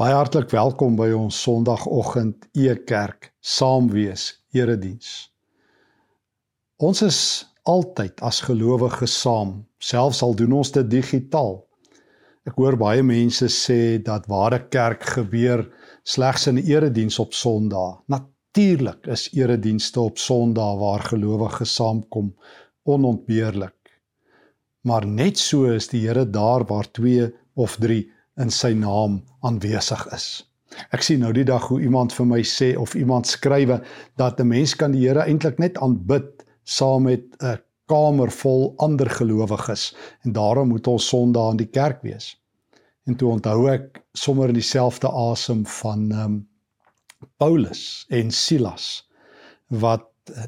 Baie hartlik welkom by ons Sondagoggend E-kerk Saamwees Erediens. Ons is altyd as gelowiges saam, selfs al doen ons dit digitaal. Ek hoor baie mense sê dat ware kerk gebeur slegs in erediens op Sondag. Natuurlik is eredienste op Sondag waar gelowiges saamkom onontbeerlik. Maar net so is die Here daar waar 2 of 3 in sy naam aanwesig is. Ek sien nou die dag hoe iemand vir my sê of iemand skrywe dat 'n mens kan die Here eintlik net aanbid saam met 'n kamer vol ander gelowiges en daarom moet ons Sondag in die kerk wees. En toe onthou ek sommer in dieselfde asem van ehm um, Paulus en Silas wat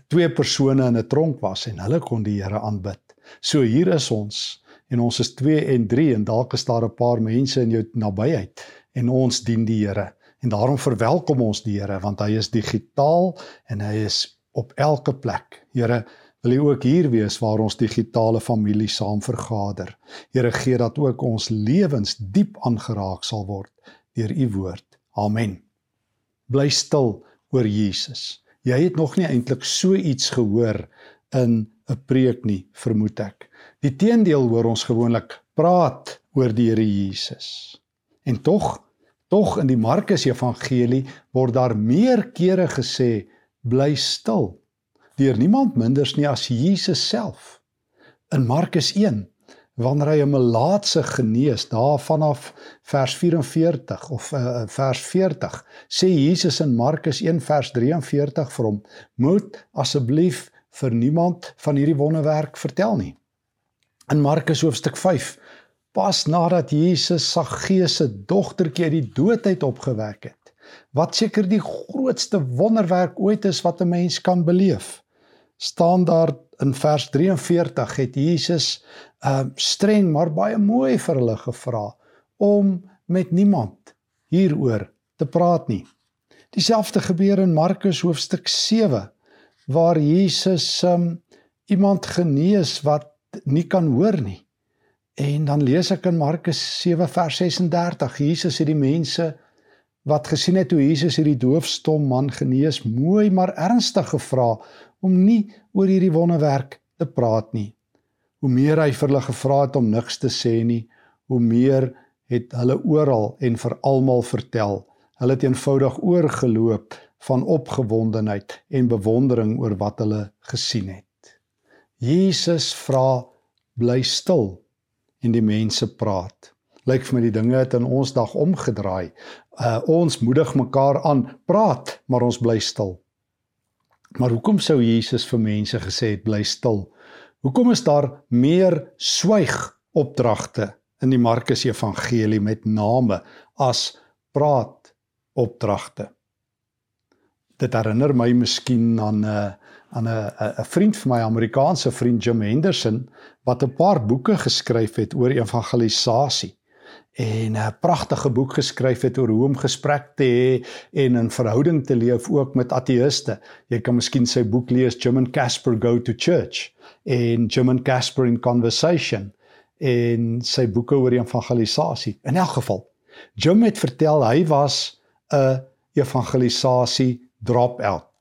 twee persone in 'n tronk was en hulle kon die Here aanbid. So hier is ons en ons is 2 en 3 en dalk is daar 'n paar mense in jou nabyheid en ons dien die Here. En daarom verwelkom ons die Here want hy is digitaal en hy is op elke plek. Here, wil U ook hier wees waar ons digitale familie saam vergader. Here, gee dat ook ons lewens diep aangeraak sal word deur U woord. Amen. Bly stil oor Jesus. Jy het nog nie eintlik so iets gehoor in 'n preek nie, vermoed ek. Die teendeel hoor ons gewoonlik praat oor die Here Jesus. En tog, tog in die Markus Evangelie word daar meer kere gesê bly stil deur niemand minders nie as Jesus self. In Markus 1 wanneer hy 'n melaatse genees daar vanaf vers 44 of uh, vers 40 sê Jesus in Markus 1 vers 43 vir hom moet asseblief vir niemand van hierdie wonderwerk vertel nie in Markus hoofstuk 5 pas nadat Jesus Saggeus se dogtertjie uit die dood uit opgewek het wat seker die grootste wonderwerk ooit is wat 'n mens kan beleef staan daar in vers 43 het Jesus uh streng maar baie mooi vir hulle gevra om met niemand hieroor te praat nie. Dieselfde gebeur in Markus hoofstuk 7 waar Jesus um iemand genees wat nie kan hoor nie. En dan lees ek in Markus 7 vers 36, Jesus het die mense wat gesien het hoe Jesus hierdie doofstom man genees, mooi maar ernstig gevra om nie oor hierdie wonderwerk te praat nie. Hoe meer hy vir hulle gevra het om niks te sê nie, hoe meer het hulle oral en vir almal vertel. Hulle het eenvoudig oorgeloop van opgewondenheid en bewondering oor wat hulle gesien het. Jesus vra bly stil en die mense praat. Lyk vir my die dinge het in ons dag omgedraai. Uh ons moedig mekaar aan, praat, maar ons bly stil. Maar hoekom sou Jesus vir mense gesê het bly stil? Hoekom is daar meer swyg opdragte in die Markus Evangelie met name as praat opdragte? Dit herinner my miskien aan 'n uh, aan 'n 'n vriend van my, Amerikaanse vriend Jim Henderson, wat 'n paar boeke geskryf het oor evangelisasie en 'n pragtige boek geskryf het oor hoe om gesprek te hê en 'n verhouding te leef ook met ateëste. Jy kan miskien sy boek lees Jim and Casper Go to Church en Jim and Casper in Conversation en sy boeke oor evangelisasie. In elk geval, Jim het vertel hy was 'n evangelisasie drop-out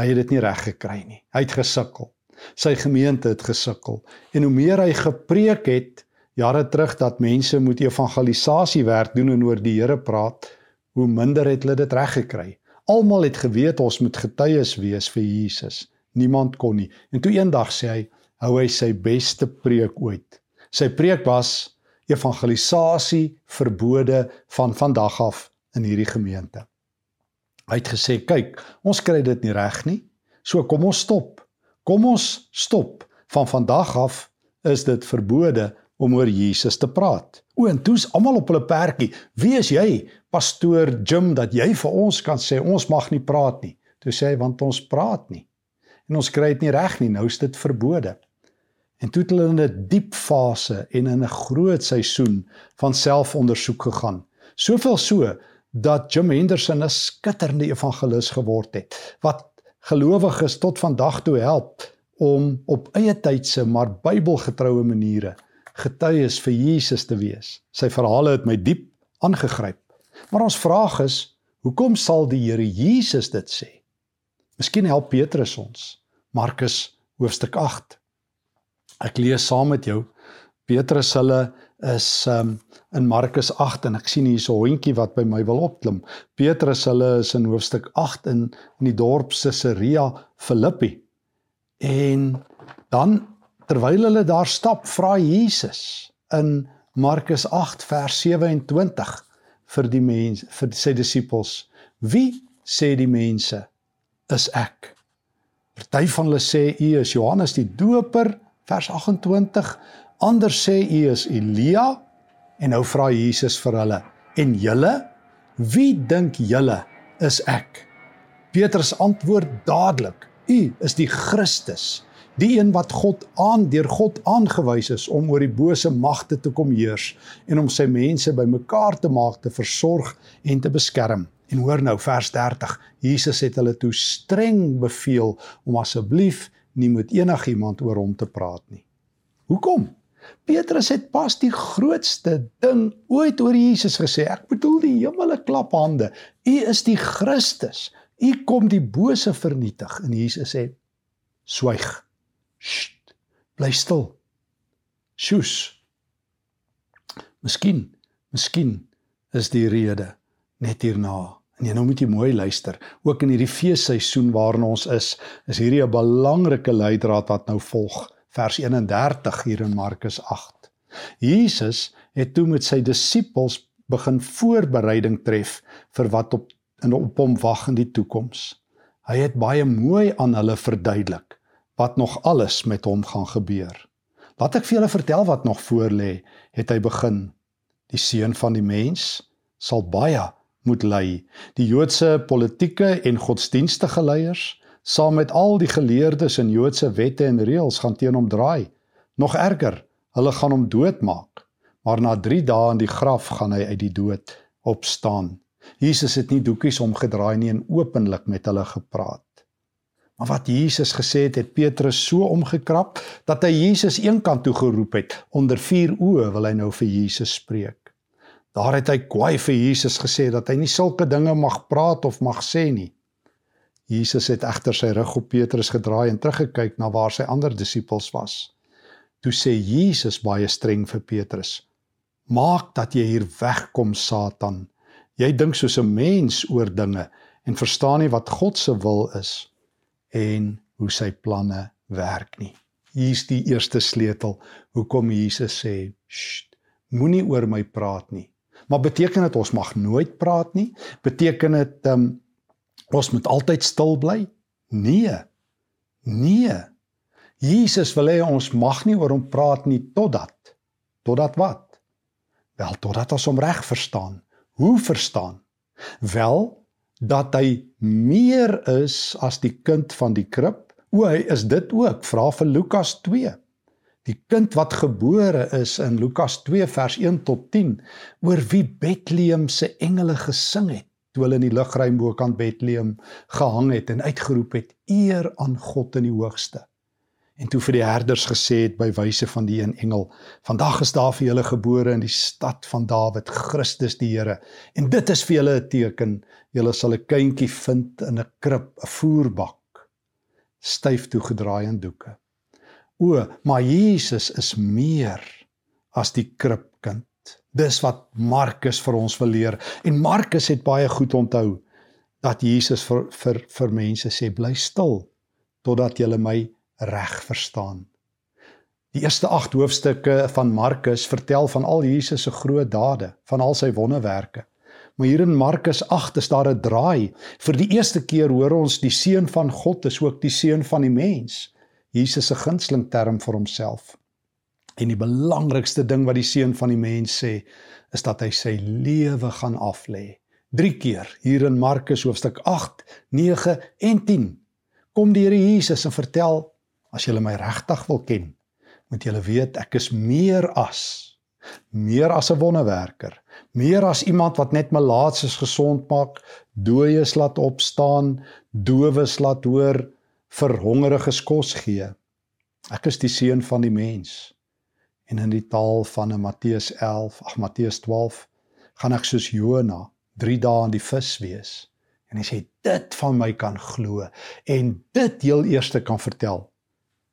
Hy het dit nie reg gekry nie. Hy het gesukkel. Sy gemeente het gesukkel. En hoe meer hy gepreek het jare terug dat mense moet evangelisasie werk doen en oor die Here praat, hoe minder het hulle dit reg gekry. Almal het geweet ons moet getuies wees vir Jesus. Niemand kon nie. En toe eendag sê hy, hou hy sy beste preek ooit. Sy preek was evangelisasie verbode van vandag af in hierdie gemeente. Hy het gesê, "Kyk, ons kry dit nie reg nie. So kom ons stop. Kom ons stop. Van vandag af is dit verbode om oor Jesus te praat." O, en toe's almal op hulle perdjie. "Wie is jy, pastoor Jim, dat jy vir ons kan sê ons mag nie praat nie?" Toe sê hy, "Want ons praat nie. En ons kry dit nie reg nie. Nou is dit verbode." En toe het hulle in 'n diep fase en in 'n groot seisoen van selfondersoek gegaan. Soveel so dat Jim Henderson 'n skitterende evangelis geword het wat gelowiges tot vandag toe help om op eie tydse maar Bybelgetroue maniere getuies vir Jesus te wees. Sy verhale het my diep aangegryp. Maar ons vraag is, hoekom sal die Here Jesus dit sê? Miskien help Petrus ons. Markus hoofstuk 8. Ek lees saam met jou. Petrus hulle is um, in Markus 8 en ek sien hier 'n hondjie wat by my wil opklim. Petrus hulle is in hoofstuk 8 in in die dorp Caesarea Philippi. En dan terwyl hulle daar stap, vra Jesus in Markus 8 vers 27 vir die mense vir sy disippels: "Wie sê die mense is ek?" Party van hulle sê u is Johannes die Doper, vers 28. Ander sê u is Elia en nou vra Jesus vir hulle: "En julle? Wie dink julle is ek?" Petrus antwoord dadelik: "U is die Christus." die een wat God aan deur God aangewys is om oor die bose magte te kom heers en om sy mense bymekaar te maak te versorg en te beskerm. En hoor nou vers 30. Jesus het hulle toe streng beveel om asseblief nie met enigiemand oor hom te praat nie. Hoekom? Petrus het pas die grootste ding ooit oor Jesus gesê. Ek bedoel die hemele klap hande. U is die Christus. U kom die bose vernietig en Jesus sê: "Swyg." Sst, bly stil. Sjoes. Miskien, miskien is die rede net hierna. En jy nou moet jy mooi luister. Ook in hierdie feesseisoen waarin ons is, is hierdie 'n belangrike leidraad wat nou volg. Vers 31 hier in Markus 8. Jesus het toe met sy disippels begin voorbereiding tref vir wat op in op hom wag in die toekoms. Hy het baie mooi aan hulle verduidelik wat nog alles met hom gaan gebeur. Laat ek vir julle vertel wat nog voor lê, het hy begin. Die seun van die mens sal baie moet ly. Die Joodse politieke en godsdienstige leiers, saam met al die geleerdes en Joodse wette en reëls gaan teen hom draai. Nog erger, hulle gaan hom doodmaak. Maar na 3 dae in die graf gaan hy uit die dood opstaan. Jesus het nie doekies omgedraai nie en openlik met hulle gepraat. Maar wat Jesus gesê het, het Petrus so omgekrap dat hy Jesus eenkant toe geroep het. Onder vier oë wil hy nou vir Jesus spreek. Daar het hy kwaai vir Jesus gesê dat hy nie sulke dinge mag praat of mag sê nie. Jesus het egter sy rug op Petrus gedraai en teruggekyk na waar sy ander disippels was. Toe sê Jesus baie streng vir Petrus: "Maak dat jy hier wegkom, Satan. Jy dink soos 'n mens oor dinge en verstaan nie wat God se wil is." en hoe sy planne werk nie. Hier's die eerste sleutel hoekom Jesus sê, "Sst, moenie oor my praat nie." Maar beteken dit ons mag nooit praat nie? Beteken dit um, ons moet altyd stil bly? Nee. Nee. Jesus wil hê ons mag nie oor hom praat nie totdat totdat wat? Wel totdat ons hom reg verstaan. Hoe verstaan? Wel dat hy meer is as die kind van die krib? O, hy is dit ook. Vra vir Lukas 2. Die kind wat gebore is in Lukas 2 vers 1 tot 10 oor wie Bethlehem se engele gesing het toe hulle in die lugruim bokant Bethlehem gehang het en uitgeroep het eer aan God in die hoogste. En toe vir die herders gesê het by wyse van die een engel vandag is daar vir julle gebore in die stad van Dawid Christus die Here. En dit is vir julle 'n teken. Julle sal 'n kindjie vind in 'n krib 'n voerbak styf toegedraai in doeke. O maar Jesus is meer as die kribkind dis wat Markus vir ons wil leer en Markus het baie goed onthou dat Jesus vir vir vir mense sê bly stil totdat julle my reg verstaan. Die eerste 8 hoofstukke van Markus vertel van al Jesus se groot dade, van al sy wonderwerke. Maar hier in Markus 8 is daar 'n draai. Vir die eerste keer hoor ons die seun van God is ook die seun van die mens. Jesus se gunsteling term vir homself. En die belangrikste ding wat die seun van die mens sê, is dat hy sy lewe gaan aflê. 3 keer hier in Markus hoofstuk 8, 9 en 10 kom die Here Jesus en vertel As julle my regtig wil ken, moet julle weet ek is meer as meer as 'n wonderwerker, meer as iemand wat net malaatses gesond maak, dooies laat opstaan, dowes laat hoor, vir hongeriges kos gee. Ek is die seun van die mens. En in die taal van Matteus 11, ag Matteus 12, gaan ek soos Jona 3 dae in die vis wees. En as jy dit van my kan glo en dit heel eerste kan vertel,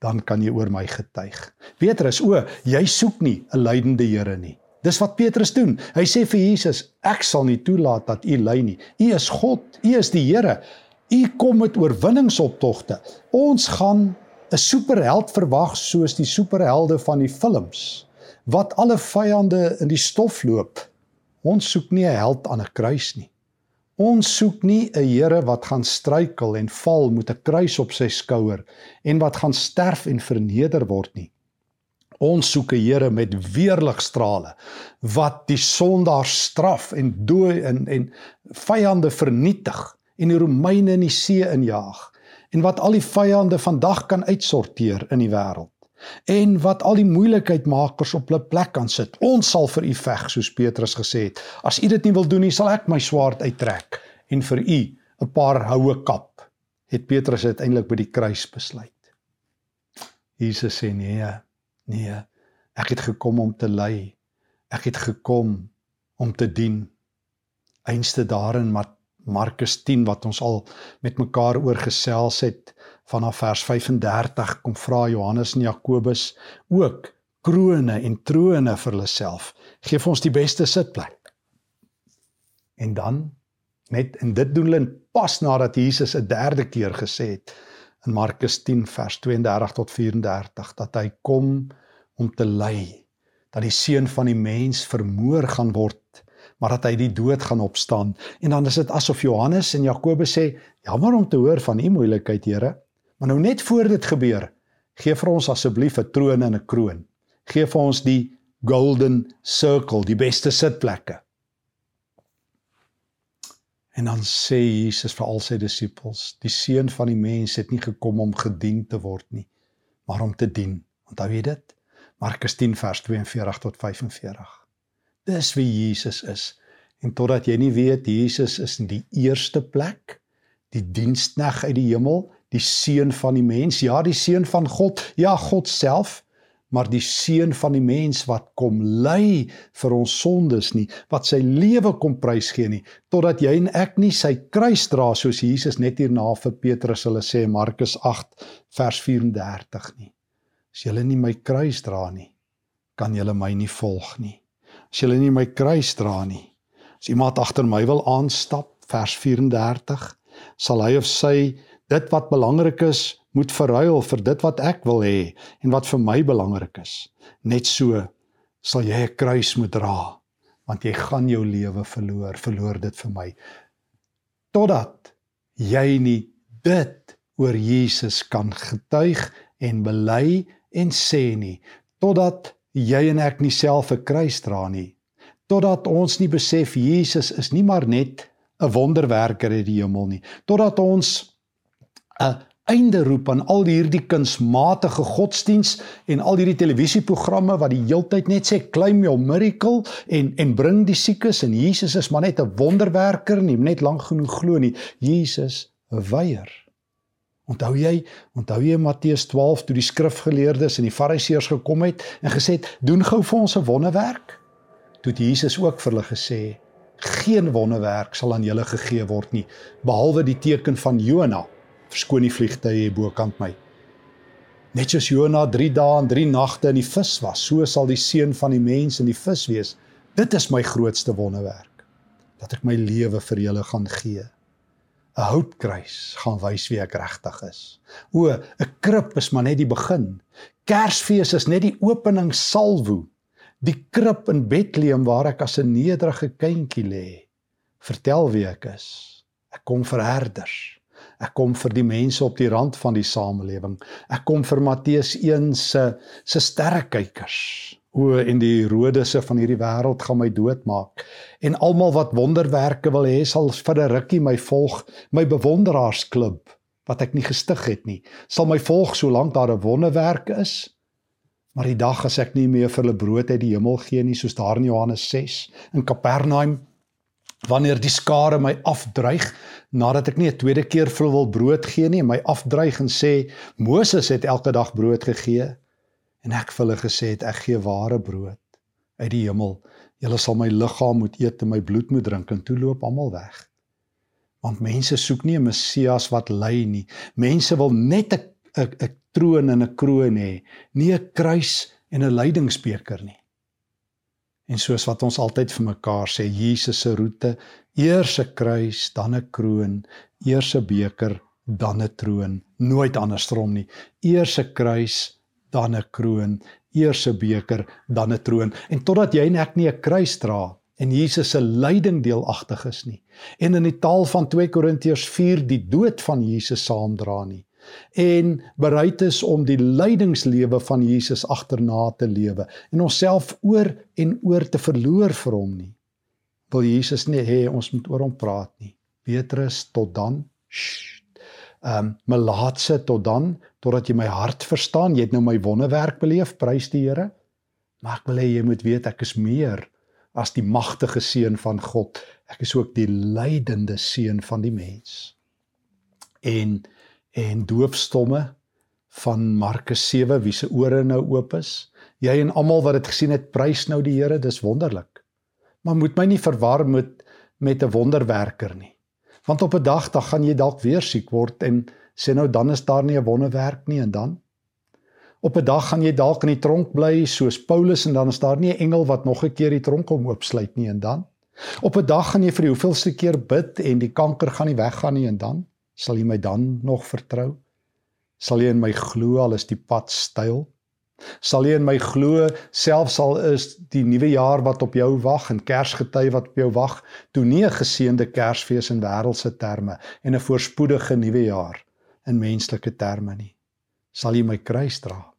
dan kan jy oor my getuig. Petrus, o, jy soek nie 'n lydende Here nie. Dis wat Petrus doen. Hy sê vir Jesus, ek sal nie toelaat dat u ly nie. U is God, u is die Here. U kom met oorwinningsoptogte. Ons gaan 'n superheld verwag soos die superhelde van die films wat alle vyande in die stof loop. Ons soek nie 'n held aan 'n kruis nie. Ons soek nie 'n Here wat gaan struikel en val met 'n kruis op sy skouer en wat gaan sterf en verneder word nie. Ons soek 'n Here met weerligstrale wat die sondaar straf en dooi en en vyande vernietig en die Romeine in die see injaag en wat al die vyande vandag kan uitsorteer in die wêreld en wat al die moeilikheidmakers op hulle plek kan sit. Ons sal vir u veg soos Petrus gesê het. As u dit nie wil doen nie, sal ek my swaard uittrek en vir u 'n paar houe kap. Het Petrus uiteindelik by die kruis besluit. Jesus sê nee. Nee, ek het gekom om te ly. Ek het gekom om te dien. Einste daarin Markus 10 wat ons al met mekaar oor gesels het vanaf vers 35 kom vra Johannes en Jakobus ook krone en trone vir hulle self. Geef ons die beste sitplek. En dan net en dit doen hulle pas nadat Jesus 'n derde keer gesê het in Markus 10 vers 32 tot 34 dat hy kom om te ly dat die seun van die mens vermoor gaan word maar dat hy die dood gaan opstaan en dan is dit asof Johannes en Jakobus sê jammer om te hoor van u moeilikheid Here maar nou net voor dit gebeur gee vir ons asseblief 'n troon en 'n kroon gee vir ons die golden circle die beste sitplekke En dan sê Jesus vir al sy disippels, die seun van die mens het nie gekom om gedien te word nie, maar om te dien. Onthou jy dit? Markus 10 vers 42 tot 45. Dis wie Jesus is. En totdat jy nie weet Jesus is in die eerste plek, die dienskneg uit die hemel, die seun van die mens, ja, die seun van God, ja, God self, maar die seun van die mens wat kom ly vir ons sondes nie wat sy lewe kom prysgee nie totdat jy en ek nie sy kruis dra soos Jesus net hierna vir Petrus hulle sê Markus 8 vers 34 nie as julle nie my kruis dra nie kan julle my nie volg nie as julle nie my kruis dra nie as iemand agter my wil aanstap vers 34 sal hy of sy dit wat belangrik is moet verruil vir dit wat ek wil hê en wat vir my belangrik is. Net so sal jy 'n kruis moet dra want jy gaan jou lewe verloor, verloor dit vir my. Totdat jy nie dit oor Jesus kan getuig en bely en sê nie, totdat jy en ek nie self 'n kruis dra nie, totdat ons nie besef Jesus is nie maar net 'n wonderwerker uit die hemel nie, totdat ons 'n einde roep aan al hierdie kunsmatige godsdiens en al hierdie televisieprogramme wat die heeltyd net sê claim your miracle en en bring die siekes en Jesus is maar net 'n wonderwerker nie net lank genoeg glo nie. Jesus weier Onthou jy onthou jy Matteus 12 toe die skrifgeleerdes en die fariseërs gekom het en gesê het doen gou vir ons 'n wonderwerk toe het Jesus ook vir hulle gesê geen wonderwerk sal aan julle gegee word nie behalwe die teken van Jona verskoon die vliegtye hier bokant my. Net soos Jona 3 dae en 3 nagte in die vis was, so sal die seun van die mens in die vis wees. Dit is my grootste wonderwerk dat ek my lewe vir julle gaan gee. 'n Houtkruis gaan wys wie ek regtig is. O, 'n krib is maar net die begin. Kersfees is net die opening salvo. Die krib in Bethlehem waar ek as 'n nederige kindjie lê. Vertel wie ek is. Ek kom vir herders. Ek kom vir die mense op die rand van die samelewing. Ek kom vir Matteus 1 se se sterrekykers. O en die rodese van hierdie wêreld gaan my doodmaak. En almal wat wonderwerke wil hê sal vir 'n rukkie my volg, my bewonderaarsklub wat ek nie gestig het nie. Sal my volg solank daar 'n wonderwerk is. Maar die dag as ek nie meer vir hulle brood uit die hemel gee nie, soos daar in Johannes 6 in Kapernaum wanneer die skare my afdreig nadat ek nie 'n tweede keer vir wil brood gee nie my afdreig en sê Moses het elke dag brood gegee en ek vir hulle gesê het ek gee ware brood uit die hemel Julle sal my liggaam moet eet en my bloed moet drink en toe loop almal weg. Want mense soek nie 'n Messias wat ly nie. Mense wil net 'n 'n 'n troon en 'n kroon hê, nie 'n kruis en 'n lydingsbeker nie. En soos wat ons altyd vir mekaar sê, Jesus se roete, eers 'n kruis, dan 'n kroon, eers 'n beker, dan 'n troon, nooit andersom nie. Eers 'n kruis, dan 'n kroon, eers 'n beker, dan 'n troon. En totdat jy en ek nie 'n kruis dra en Jesus se lyding deelagtig is nie en in die taal van 2 Korintiërs 4 die dood van Jesus saamdra nie en bereid is om die lydingslewe van Jesus agterna te lewe en onsself oor en oor te verloor vir hom nie. Wil Jesus nie hê ons moet oor hom praat nie. Petrus tot dan. Ehm um, melaatse tot dan totdat jy my hart verstaan. Jy het nou my wonderwerk beleef, prys die Here. Maar ek wil hê jy moet weet ek is meer as die magtige seun van God. Ek is ook die lydende seun van die mens. En en doofstomme van Markus 7 wie se ore nou oop is. Jy en almal wat dit gesien het, prys nou die Here, dis wonderlik. Maar moet my nie verwar met met 'n wonderwerker nie. Want op 'n dag dan gaan jy dalk weer siek word en sê nou dan is daar nie 'n wonderwerk nie en dan op 'n dag gaan jy dalk in die tronk bly soos Paulus en dan is daar nie 'n engel wat nog 'n keer die tronk kom oopsluit nie en dan op 'n dag gaan jy vir die hoeveelste keer bid en die kanker gaan nie weggaan nie en dan Sal jy my dan nog vertrou? Sal jy in my glo al is die pad styl? Sal jy in my glo selfs al is die nuwe jaar wat op jou wag en Kersgety wat op jou wag, toe nie 'n geseënde Kersfees in wêreldse terme en 'n voorspoedige nuwe jaar in menslike terme nie. Sal jy my kruis dra?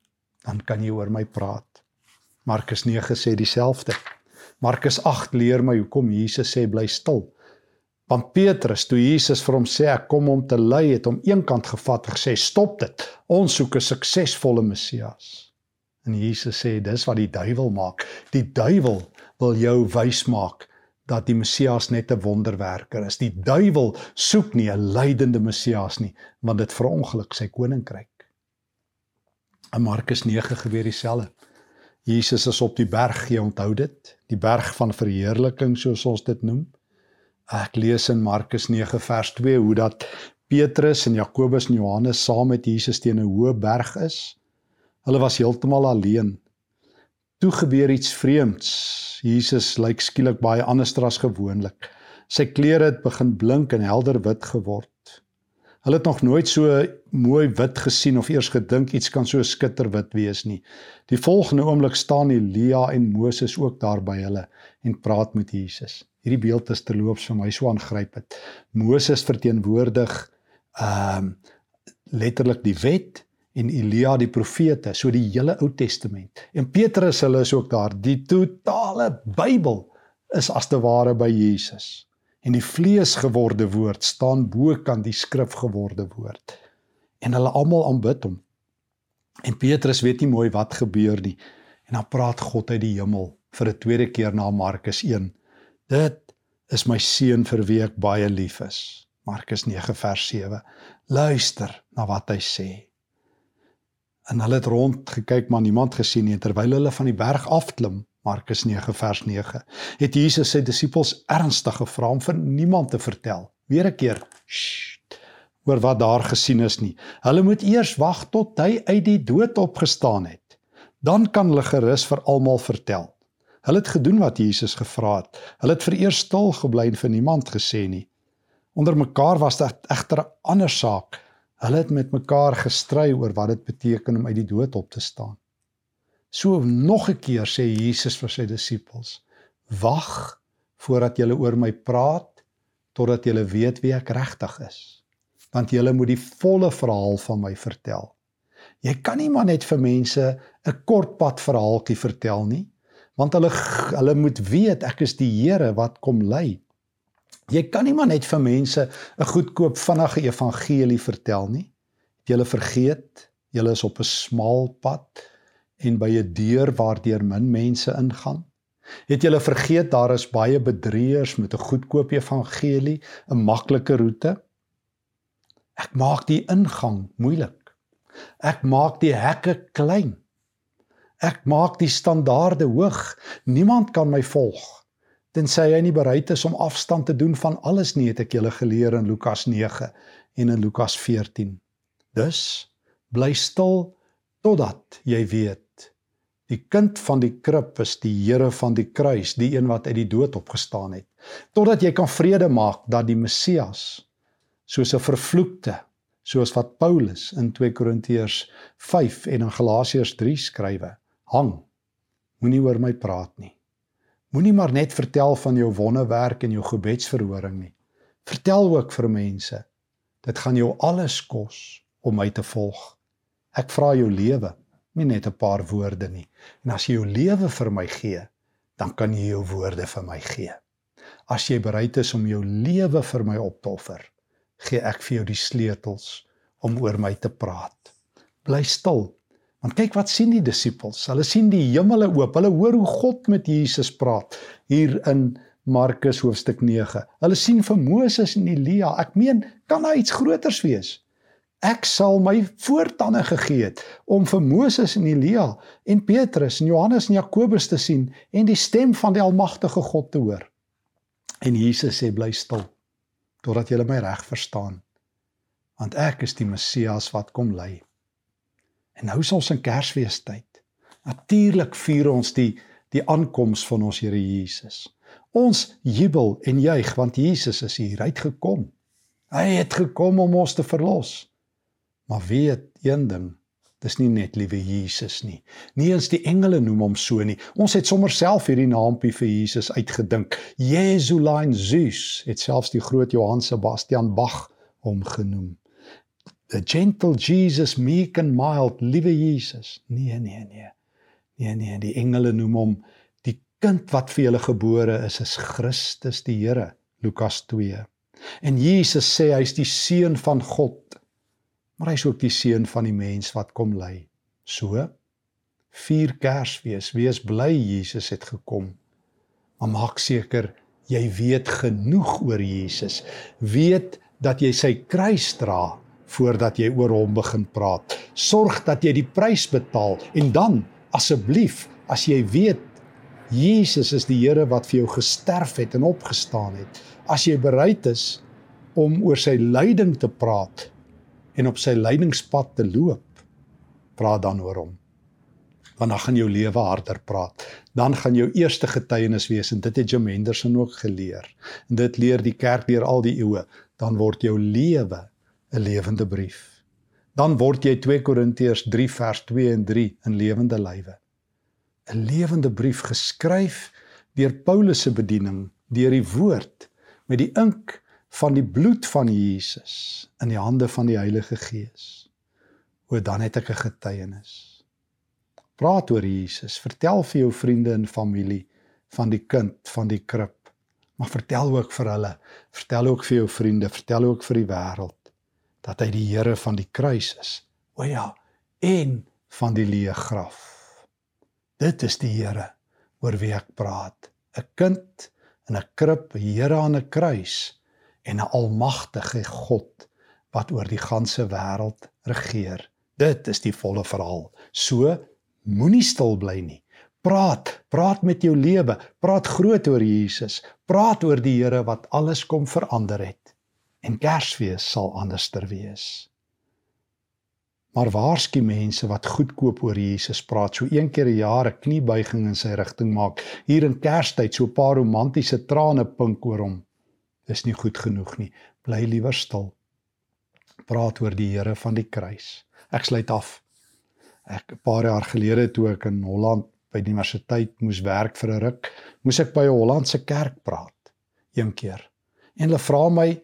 Dan kan jy oor my praat. Markus 9 sê dieselfde. Markus 8 leer my hoekom Jesus sê bly stil. Want Petrus, toe Jesus vir hom sê ek kom om te ly, het hom eenkant gevat en gesê stop dit. Ons soek 'n suksesvolle Messias. En Jesus sê dis wat die duiwel maak. Die duiwel wil jou wys maak dat die Messias net 'n wonderwerker is. Die duiwel soek nie 'n lydende Messias nie, want dit verongeluk sy koninkryk. In Markus 9 gebeur dieselfde. Jesus is op die berg, jy onthou dit, die berg van verheerliking soos ons dit noem. Ek lees in Markus 9 vers 2 hoe dat Petrus en Jakobus en Johannes saam met Jesus teen 'n hoë berg is. Hulle was heeltemal alleen. Toe gebeur iets vreemds. Jesus lyk skielik baie anders as gewoonlik. Sy klere het begin blink en helder wit geword. Hulle het nog nooit so mooi wit gesien of eers gedink iets kan so skitterwit wees nie. Die volgende oomblik staan Elia en Moses ook daar by hulle en praat met Jesus hierdie beeld is terloops vir my so aangrypend. Moses verteenwoordig ehm um, letterlik die wet en Elia die profete, so die hele Ou Testament. En Petrus hulle is ook daar. Die totale Bybel is as te ware by Jesus. En die vlees geworde woord staan bo kan die skrif geworde woord. En hulle almal aanbid hom. En Petrus weet nie mooi wat gebeur nie. En dan praat God uit die hemel vir 'n tweede keer na Markus 1 Dit is my seun vir wie ek baie lief is. Markus 9 vers 7. Luister na wat hy sê. En hulle het rond gekyk maar niemand gesien nie terwyl hulle van die berg afklim. Markus 9 vers 9. Het Jesus sy disippels ernstig gevra om vir niemand te vertel. Weer 'n keer. Sst, oor wat daar gesien is nie. Hulle moet eers wag tot hy uit die dood opgestaan het. Dan kan hulle gerus vir almal vertel. Hulle het gedoen wat Jesus gevra het. Hulle het vereers stil gebly en vir niemand gesê nie. Onder mekaar was dit egter 'n ander saak. Hulle het met mekaar gestry oor wat dit beteken om uit die dood op te staan. So nog 'n keer sê Jesus vir sy disippels: "Wag voordat julle oor my praat totdat julle weet wie ek regtig is, want julle moet die volle verhaal van my vertel." Jy kan nie maar net vir mense 'n kort pad verhaaltjie vertel nie want hulle hulle moet weet ek is die Here wat kom lei. Jy kan nie maar net vir mense 'n goedkoop vinnige evangelie vertel nie. Jy hulle vergeet, jy is op 'n smal pad en by 'n deur waardeur min mense ingaan. Het jy vergeet daar is baie bedrieërs met 'n goedkoop evangelie, 'n maklike roete? Ek maak die ingang moeilik. Ek maak die hekke klein. Ek maak die standaarde hoog. Niemand kan my volg tensy hy nie bereid is om afstand te doen van alles nie, het ek julle geleer in Lukas 9 en in Lukas 14. Dus bly stil totdat jy weet die kind van die krib is die Here van die kruis, die een wat uit die dood opgestaan het. Totdat jy kan vrede maak dat die Messias soos 'n vervloekte soos wat Paulus in 2 Korintiërs 5 en in Galasiërs 3 skrywe, hang. Moenie oor my praat nie. Moenie maar net vertel van jou wonderwerk en jou gebedsverhoring nie. Vertel ook vir mense. Dit gaan jou alles kos om my te volg. Ek vra jou lewe, nie net 'n paar woorde nie. En as jy jou lewe vir my gee, dan kan jy jou woorde vir my gee. As jy bereid is om jou lewe vir my op te offer, gee ek vir jou die sleutels om oor my te praat. Bly stil. Want kyk wat sien die disippels? Hulle sien die hemele oop. Hulle hoor hoe God met Jesus praat hier in Markus hoofstuk 9. Hulle sien vir Moses en Elia. Ek meen, kan daar iets groters wees? Ek sal my voortande gegee het om vir Moses en Elia en Petrus en Johannes en Jakobus te sien en die stem van die almagtige God te hoor. En Jesus sê bly stil totdat julle my reg verstaan. Want ek is die Messias wat kom lei. En nou is ons in Kersfeestyd. Natuurlik vier ons die die aankoms van ons Here Jesus. Ons jubel en juig want Jesus is hier uitgekom. Hy het gekom om ons te verlos. Maar weet een ding, dis nie net liewe Jesus nie. Nie eens die engele noem hom so nie. Ons het sommer self hierdie naampie vir Jesus uitgedink. Jesulein Zeus het selfs die groot Johann Sebastian Bach hom genoem. The gentle Jesus, meek and mild, liewe Jesus. Nee, nee, nee. Nee, nee, die engele noem hom die kind wat vir julle gebore is, is Christus die Here. Lukas 2. En Jesus sê hy's die seun van God maar hy is ook die seun van die mens wat kom lei. So vier Kersfees, wees bly Jesus het gekom. Maar maak seker jy weet genoeg oor Jesus. Weet dat jy sy kruis dra voordat jy oor hom begin praat. Sorg dat jy die prys betaal en dan asseblief as jy weet Jesus is die Here wat vir jou gesterf het en opgestaan het. As jy bereid is om oor sy lyding te praat, en op sy lydingspad te loop, praat dan oor hom. Want dan gaan jou lewe harder praat. Dan gaan jou eerste getuienis wees en dit het Jim Henderson ook geleer. En dit leer die kerk deur al die eeue, dan word jou lewe 'n lewende brief. Dan word jy 2 Korintiërs 3 vers 2 en 3 in lewende lywe. 'n Lewende brief geskryf deur Paulus se bediening, deur die woord met die ink van die bloed van Jesus in die hande van die Heilige Gees. O dan het ek 'n getuienis. Praat oor Jesus, vertel vir jou vriende en familie van die kind van die krib. Maar vertel ook vir hulle, vertel ook vir jou vriende, vertel ook vir die wêreld dat hy die Here van die kruis is. O ja, en van die leë graf. Dit is die Here oor wie ek praat. 'n Kind in 'n krib, 'n Here aan 'n kruis en 'n almagtige God wat oor die ganse wêreld regeer. Dit is die volle verhaal. So moenie stil bly nie. Praat, praat met jou lewe, praat groot oor Jesus, praat oor die Here wat alles kom verander het. En Kersfees sal anderster wees. Maar waarsku mense wat goedkoop oor Jesus praat, so een keer 'n jaar 'n kniebuiging in sy rigting maak, hier in Kerstyd so 'n paar romantiese trane pink oor hom is nie goed genoeg nie. Bly liewer stil. Praat oor die Here van die kruis. Ek sluit af. Ek 'n paar jaar gelede toe ek in Holland by die universiteit moes werk vir 'n ruk, moes ek by 'n Hollandse kerk praat een keer. En hulle vra my,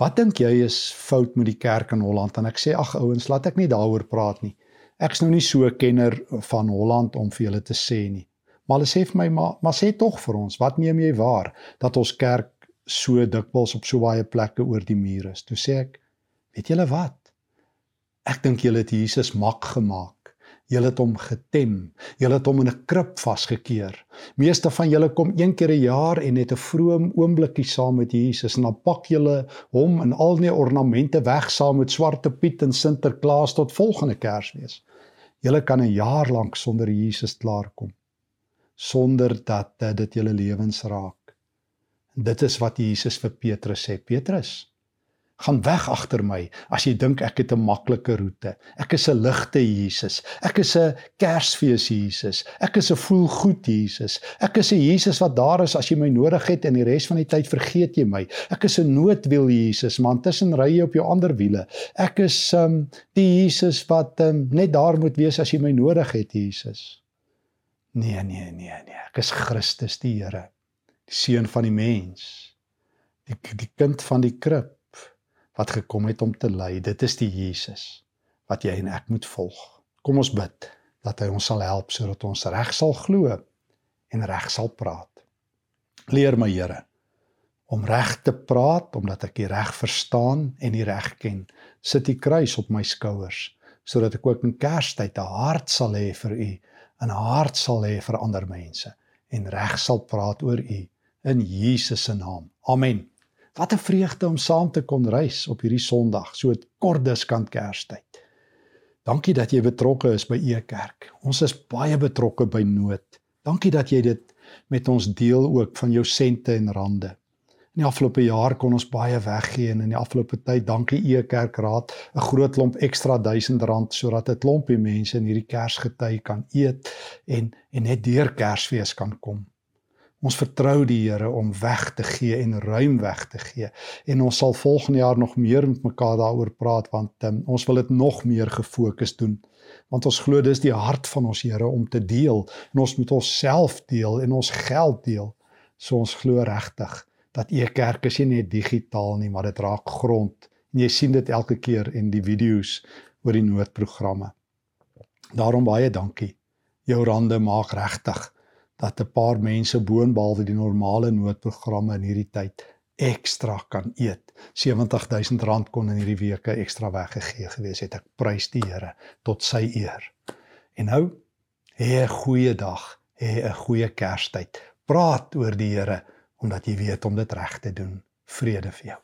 "Wat dink jy is fout met die kerk in Holland?" En ek sê, "Ag ouens, laat ek nie daaroor praat nie. Ek's nou nie so 'n kenner van Holland om vir julle te sê nie." Maar hulle sê vir my, "Maar maar sê tog vir ons, wat neem jy waar dat ons kerk so dikwels op so baie plekke oor die mure is. Toe sê ek, weet julle wat? Ek dink julle het Jesus mak gemaak. Julle het hom getem. Julle het hom in 'n krib vasgekeer. Meeste van julle kom een keer 'n jaar en het 'n vroom oombliekie saam met Jesus en dan pak julle hom in al die ornamente weg saam met Swarte Piet en Sinterklaas tot volgende Kersfees. Julle kan 'n jaar lank sonder Jesus klaarkom sonder dat dit julle lewens raak. En dit is wat Jesus vir Petrus sê. Petrus, gaan weg agter my as jy dink ek het 'n maklike roete. Ek is 'n ligte Jesus. Ek is 'n Kersfees Jesus. Ek is 'n voel goed Jesus. Ek is 'n Jesus wat daar is as jy my nodig het en die res van die tyd vergeet jy my. Ek is 'n noodwiel Jesus, man, tussen ry jy op jou ander wiele. Ek is um die Jesus wat um, net daar moet wees as jy my nodig het, Jesus. Nee, nee, nee, nee. Ek is Christus die Here, die seun van die mens. Die die kind van die krib wat gekom het om te ly. Dit is die Jesus wat jy en ek moet volg. Kom ons bid dat hy ons sal help sodat ons reg sal glo en reg sal praat. Leer my Here om reg te praat omdat ek die reg verstaan en die reg ken. Sit die kruis op my skouers sodat ek ook in Kerstyd 'n hart sal hê vir U, 'n hart sal hê vir ander mense en reg sal praat oor U in Jesus se naam. Amen. Wat 'n vreugde om saam te kon reis op hierdie Sondag, so 'n kordes kant Kerstyd. Dankie dat jy betrokke is by E Kerk. Ons is baie betrokke by nood. Dankie dat jy dit met ons deel ook van jou sente en rande. In die afgelope jaar kon ons baie weggee en in die afgelope tyd, dankie E Kerk Raad, 'n groot klomp ekstra R1000 sodat 'n klompie mense in hierdie Kersgety kan eet en en net deur Kersfees kan kom. Ons vertrou die Here om weg te gee en ruim weg te gee. En ons sal volgende jaar nog meer met mekaar daaroor praat want um, ons wil dit nog meer gefokus doen. Want ons glo dis die hart van ons Here om te deel en ons moet onsself deel en ons geld deel. So ons glo regtig dat e kerk is nie net digitaal nie, maar dit raak grond. En jy sien dit elke keer in die video's oor die noodprogramme. Daarom baie dankie. Jou rande maak regtig dat 'n paar mense boonbehalwe die normale noodprogramme in hierdie tyd ekstra kan eet. R70000 kon in hierdie weke ekstra weggegee gewees het. Ek prys die Here tot sy eer. En nou hê 'n goeie dag, hê 'n goeie Kerstyd. Praat oor die Here omdat jy weet om dit reg te doen. Vrede vir jou.